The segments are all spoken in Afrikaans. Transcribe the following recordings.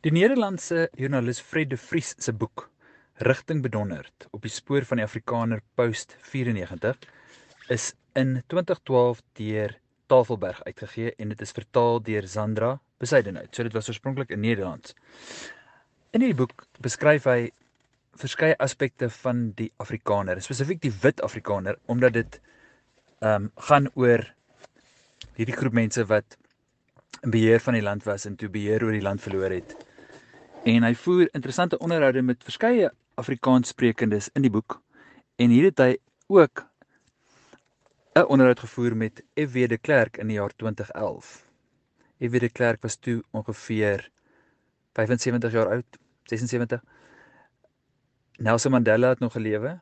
Die Nederlandse joernalis Fred de Vries se boek Rigting bedonderd op die spoor van die Afrikaner Post 94 is in 2012 deur Tafelberg uitgegee en dit is vertaal deur Sandra Besuidenhout. So dit was oorspronklik in Nederlands. In hierdie boek beskryf hy verskeie aspekte van die Afrikaner, spesifiek die wit Afrikaner, omdat dit ehm um, gaan oor hierdie groep mense wat in beheer van die land was en toe beheer oor die land verloor het. En hy voer interessante onderhoude met verskeie Afrikaanssprekendes in die boek. En hier het hy ook 'n onderhoud gevoer met F.W. de Klerk in die jaar 2011. F.W. de Klerk was toe ongeveer 75 jaar oud, 76. Nelson Mandela het nog gelewe.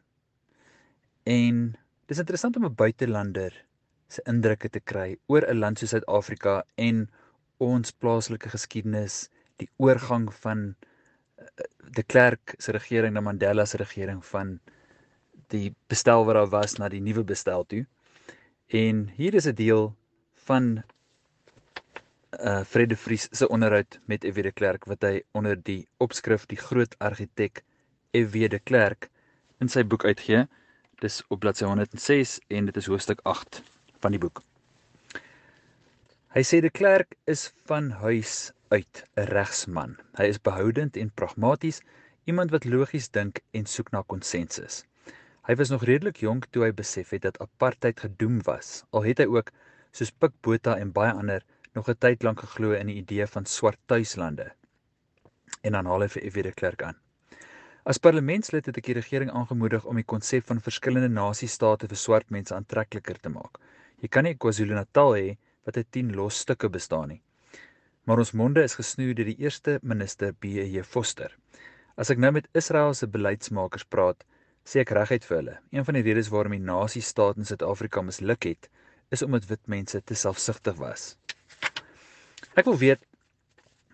En dis interessant om 'n buitelander se indrukke te kry oor 'n land soos Suid-Afrika en ons plaaslike geskiedenis, die oorgang van uh, de Klerk se regering na Mandela se regering van die bestel wat daar was na die nuwe bestel toe. En hier is 'n deel van uh Fred de Vries se onderhoud met F.W. de Klerk wat hy onder die opskrif die groot argitek F.W. de Klerk in sy boek uitgee. Dis op bladsy 106 en dit is hoofstuk 8 van die boek. Hy sê die klerk is van huis uit 'n regsman. Hy is behoudend en pragmaties, iemand wat logies dink en soek na konsensus. Hy was nog redelik jonk toe hy besef het dat apartheid gedoem was. Al het hy ook soos Pik Botha en baie ander nog 'n tyd lank geglo in die idee van swart tuislande. En dan haal hy vir Evie de Klerk aan. As parlementslid het ek die regering aangemoedig om die konsep van verskillende nasiestate vir swart mense aantrekliker te maak. Jy kan nie KwaZulu-Natal hê wat uit 10 los stukke bestaan nie. Maar ons monde is gesnoei deur die eerste minister B.J. Foster. As ek nou met Israel se beleidsmakers praat, sê ek reguit vir hulle, een van die redes waarom die nasie-staat in Suid-Afrika misluk het, is omdat wit mense te selfsugtig was. Ek wil weet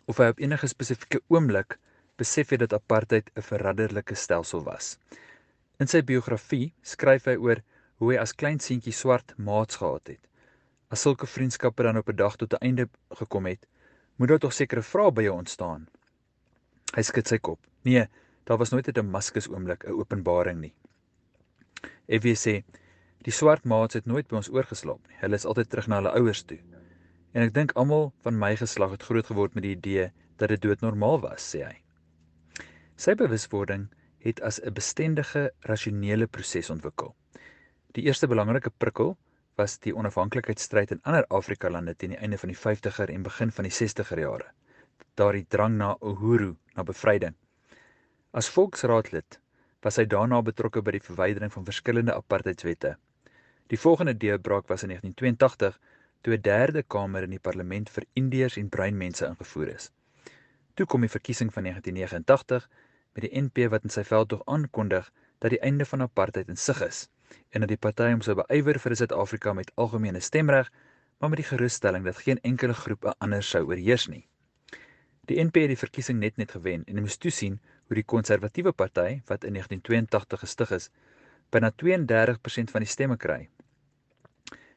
of hy op enige spesifieke oomblik besef het dat apartheid 'n verraderlike stelsel was. In sy biografie skryf hy oor hoe hy as klein seentjie swart maats gehad het. As sulke vriendskappe dan op 'n dag tot 'n einde gekom het, moet daar tog sekere vrae by jou ontstaan. Hy skud sy kop. Nee, daar was nooit 'n Damascus oomblik, 'n openbaring nie. Effie sê, die swart maats het nooit by ons oorgeslaap nie. Hulle is altyd terug na hulle ouers toe. En ek dink almal van my geslag het groot geword met die idee dat dit doodnormaal was, sê hy. Sy bewuswording het as 'n bestendige rasionele proses ontwikkel. Die eerste belangrike prikkel was die onafhanklikheidsstryd in ander Afrika lande teen die einde van die 50er en begin van die 60er jare. Daardie drang na uhuru, na bevryding. As volksraadlid was hy daarna betrokke by die verwydering van verskillende apartheidswette. Die volgende deurbraak was in 1982 toe 'n derde kamer in die parlement vir Indiërs en bruin mense ingevoer is. Toe kom die verkiesing van 1989 met die NP wat in sy veldtog aankondig dat die einde van apartheid in sig is en dat die party hom sou beywer vir Suid-Afrika met algemene stemreg, maar met die gerusstelling dat geen enkele groep 'n ander sou oorheers nie. Die NP het die verkiesing net net gewen en moes toesien hoe die konservatiewe party wat in 1982 gestig is, byna 32% van die stemme kry.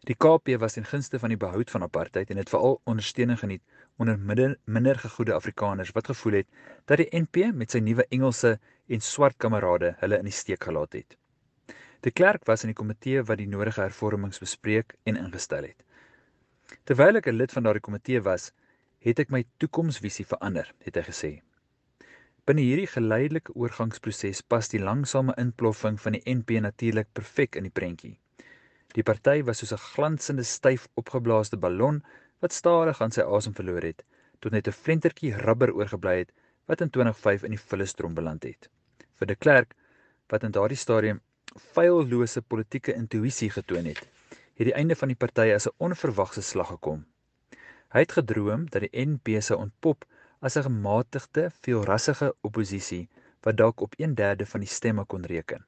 Die KP was ten gunste van die behoud van apartheid en het veral ondersteuning geniet onder minder, minder gegoede Afrikaners wat gevoel het dat die NP met sy nuwe Engelse en swart kamerade hulle in die steek gelaat het. De Klerk was in die komitee wat die nodige hervormings bespreek en ingestel het. Terwyl ek 'n lid van daardie komitee was, het ek my toekomsvisie verander, het hy gesê. Binne hierdie geleidelike oorgangsproses pas die langsame inploffing van die NP natuurlik perfek in die prentjie. Die party was soos 'n glansende styf opgeblaaste ballon wat stadig aan sy asem verloor het tot net 'n flentertjie rubber oorgebly het wat in 2005 in die vullisstrom beland het. Vir de Klerk wat in daardie stadium feillose politieke intuïsie getoon het, het die einde van die party as 'n onverwagse slag gekom. Hy het gedroom dat die NP se ontpop as 'n gematigde, veelrassige oppositie wat dalk op 1/3 van die stemme kon reken.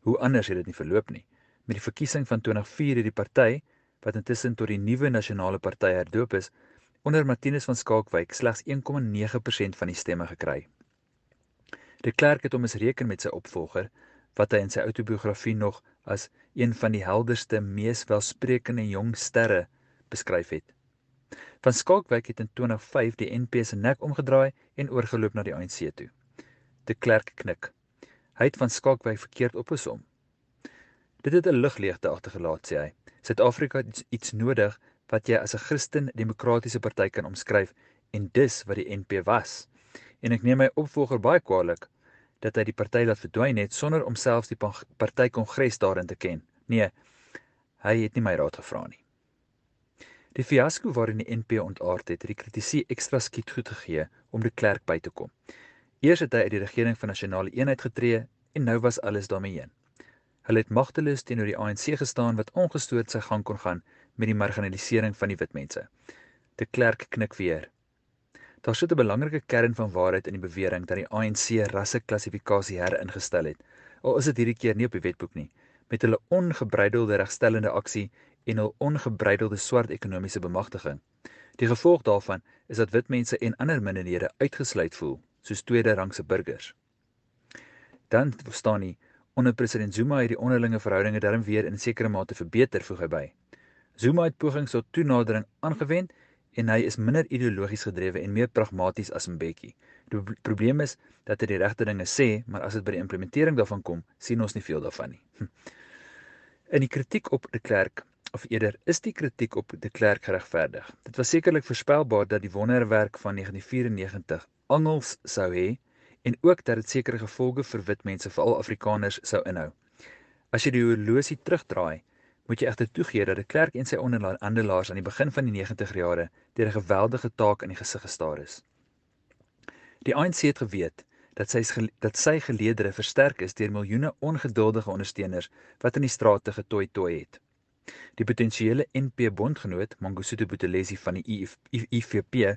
Hoe anders het dit nie verloop nie. Met die verkiesing van 2004 het die party, wat intussen tot die nuwe nasionale party herdoop is, onder Martinus van Skalkwyk slegs 1,9% van die stemme gekry. De Klerk het hom as reken met sy opvolger wat hy in sy outobiografie nog as een van die helderste, mees welsprekende jong sterre beskryf het. Van Skalkwyk het in 2005 die NP se nek omgedraai en oorgeloop na die ANC toe. De Klerk knik. Hy het van Skalkwyk verkeerd opgesom. Dit het 'n ligleegte agtergelaat, sê hy. Suid-Afrika het iets nodig wat jy as 'n Christen demokratiese party kan omskryf en dis wat die NP was. En ek neem my opvolger baie kwaadlik dat hy die party laat verdwyn het sonder om selfs die party kongres daarin te ken. Nee, hy het nie my raad gevra nie. Die fiasco waarin die NP ontaard het, het die kritisie ekstra skiet goed gegee om die klerk by te kom. Eers het hy uit die regering van nasionale eenheid getree en nou was alles daarmee heen. Hulle het magteloos teenoor die ANC gestaan wat ongestoord sy gang kon gaan met die marginalisering van die wit mense. De Klerk knik weer. Daar sit 'n belangrike kern van waarheid in die bewering dat die ANC rasseklassifikasie heringestel het. Al is dit hierdie keer nie op die wetboek nie, met hulle ongebreidelde regstellende aksie en hul ongebreidelde swart ekonomiese bemagtiging. Die gevolg daarvan is dat wit mense en ander minderhede uitgesluit voel, soos tweede rangse burgers. Dan staan nie onder president Zuma het die onderlinge verhoudinge darm weer in sekere mate verbeter voeg hy by. Zuma het pogings tot toenadering aangewend en hy is minder ideologies gedrewe en meer pragmaties as Mbeki. Die probleem is dat hy die regte dinge sê, maar as dit by die implementering daarvan kom, sien ons nie veel daarvan nie. Hm. In die kritiek op de Klerk of eerder is die kritiek op de Klerk geregverdig. Dit was sekerlik voorspelbaar dat die wonderwerk van 1994 angels sou hê en ook dat dit sekere gevolge vir wit mense, veral Afrikaners, sou inhou. As jy die horlosie terugdraai, moet jy egter toegee dat die klerk en sy onderhandelaars aan die begin van die 90er jare deur 'n geweldige taak in die gesig gestaar is. Die ANC het geweet dat sy dat sy geleedere versterk is deur miljoene ongeduldige ondersteuners wat in die strate getooi tooi het. Die potensiële NP bondgenoot, Mangosuthu Buthelezi van die IFP,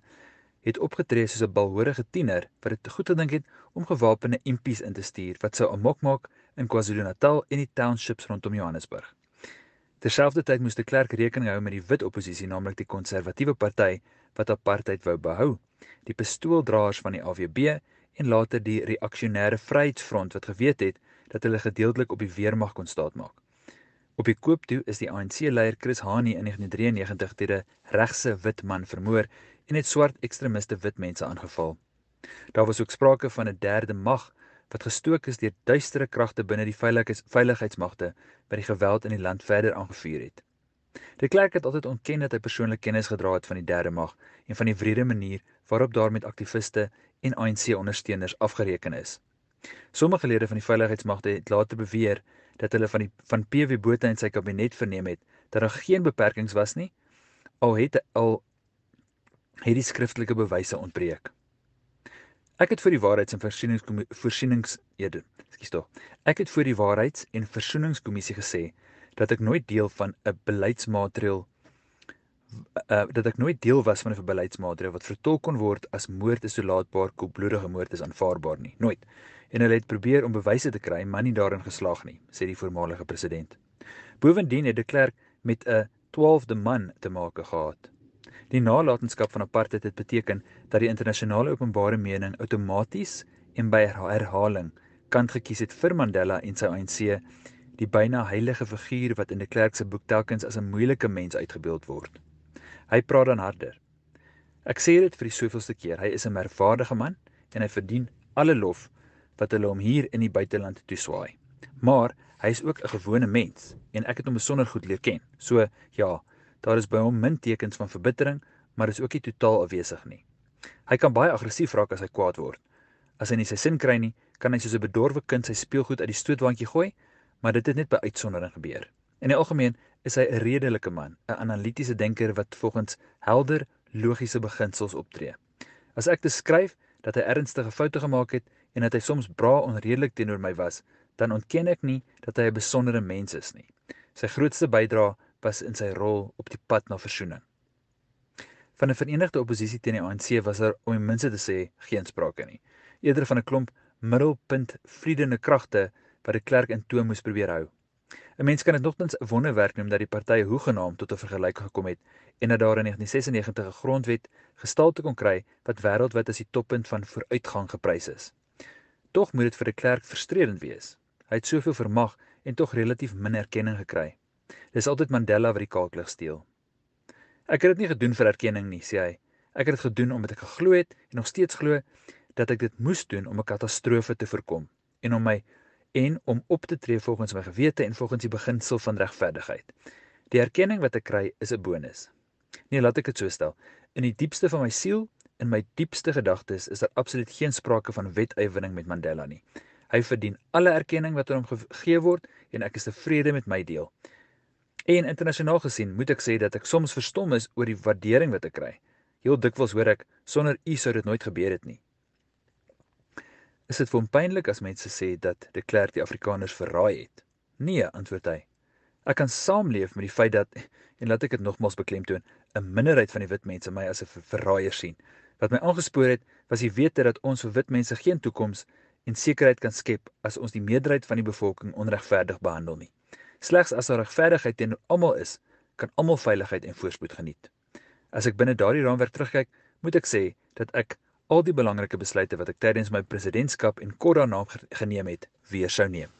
het opgetree soos 'n balhorige tiener wat dit goed gedink het om gewapende impies in te stuur wat sou amok maak in KwaZulu-Natal en die townships rondom Johannesburg. Terselfdertyd moes die klerk rekening hou met die wit oppositie, naamlik die konservatiewe party wat apartheid wou behou, die pistooldraers van die AWB en later die reaksionêre Vryheidsfront wat geweet het dat hulle gedeeltelik op die weermag kon staatmaak. Op die koop toe is die ANC-leier Chris Hani in 1993 deur 'n regse wit man vermoor en het swart ekstremiste wit mense aangeval. Daar was ook sprake van 'n derde mag wat gestook is deur duistere kragte binne die veiligheids veiligheidsmagte wat die geweld in die land verder aangevuur het. Die klerk het altyd ontken dat hy persoonlik kennis gedra het van die derde mag en van die wrede manier waarop daar met aktiviste en ANC ondersteuners afgereken is. Sommige lede van die veiligheidsmagte het later beweer dat hulle van die van PW Botha en sy kabinet verneem het dat daar geen beperkings was nie al het al het die skriftelike bewyse ontbreek. Ek het vir die waarheids- en versoenings eerder, ekskuus tog. Ek het vir die waarheids- en versoeningskommissie gesê dat ek nooit deel van 'n beleidsmaatreël uh dat ek nooit deel was van 'n beleidsmaatreël wat vertolk kon word as moord is toelaatbaar, koelbloedige moord is aanvaarbaar nie. Nooit. En hulle het probeer om bewyse te kry, maar nie daarin geslaag nie, sê die voormalige president. Bovendien het de Klerk met 'n 12de man te maak gehad. Die nalatenskap van apartheid het beteken dat die internasionale openbare mening outomaties en by herhaling kant gekies het vir Mandela en sy ANC, die byna heilige figuur wat in die Klerk se boek telkens as 'n moeilike mens uitgebeeld word. Hy praat dan harder. Ek sê dit vir die soveelste keer, hy is 'n merkwaardige man en hy verdien alle lof wat hulle hom hier in die buiteland toeswaai. Maar hy is ook 'n gewone mens en ek het hom besonder goed leer ken. So ja, Daar is by hom min tekens van verbittering, maar is ook nie totaal afwesig nie. Hy kan baie aggressief raak as hy kwaad word. As hy nie sy sin kry nie, kan hy soos 'n bedorwe kind sy speelgoed uit die stootwandjie gooi, maar dit het net by uitsondering gebeur. In die algemeen is hy 'n redelike man, 'n analitiese denker wat volgens helder, logiese beginsels optree. As ek beskryf dat hy ernstige foute gemaak het en dat hy soms bra onredelik teenoor my was, dan ontken ek nie dat hy 'n besondere mens is nie. Sy grootste bydrae was in sy rol op die pad na versoening. Van 'n verenigde oppositie teen die ANC was daar om die minste te sê geen sprake nie. Eerder van 'n klomp middelpunt vredende kragte wat die klerk in toom moes probeer hou. 'n Mens kan dit nogtans 'n wonderwerk noem dat die partye hoegenaamd tot 'n vergelyking gekom het en dat daar in 1996 'n grondwet gestalte kon kry wat wêreldwyd as die toppunt van vooruitgang geprys is. Tog moet dit vir die klerk frustrerend wees. Hy het soveel vermag en tog relatief min erkenning gekry. Dis altyd Mandela wat die kaalklig steel. Ek het dit nie gedoen vir erkenning nie, sê hy. Ek het dit gedoen omdat ek geglo het en nog steeds glo dat ek dit moes doen om 'n katastrofe te voorkom en om my en om op te tree volgens my gewete en volgens die beginsel van regverdigheid. Die erkenning wat ek kry is 'n bonus. Nee, laat ek dit so stel. In die diepste van my siel, in my diepste gedagtes, is daar absoluut geen sprake van wetywering met Mandela nie. Hy verdien alle erkenning wat aan hom gegee word en ek is tevrede met my deel. En internasionaal gesien moet ek sê dat ek soms verstom is oor die waardering wat ek kry. Heel dikwels hoor ek sonder u sou dit nooit gebeur het nie. Is dit vir hom pynlik as mense sê dat de Klerk die Afrikaners verraai het? Nee, antwoord hy. Ek kan saamleef met die feit dat en laat ek dit nogmals beklemtoon, 'n minderheid van die wit mense my as 'n verraaier sien. Wat my aangespoor het, was die wete dat ons vir wit mense geen toekoms en sekerheid kan skep as ons die meerderheid van die bevolking onregverdig behandel nie. Slegs as daar regverdigheid teenoor almal is, kan almal veiligheid en voorspoed geniet. As ek binne daardie raamwerk terugkyk, moet ek sê dat ek al die belangrike besluite wat ek tydens my presidentskap en kort daarna geneem het, weer sou neem.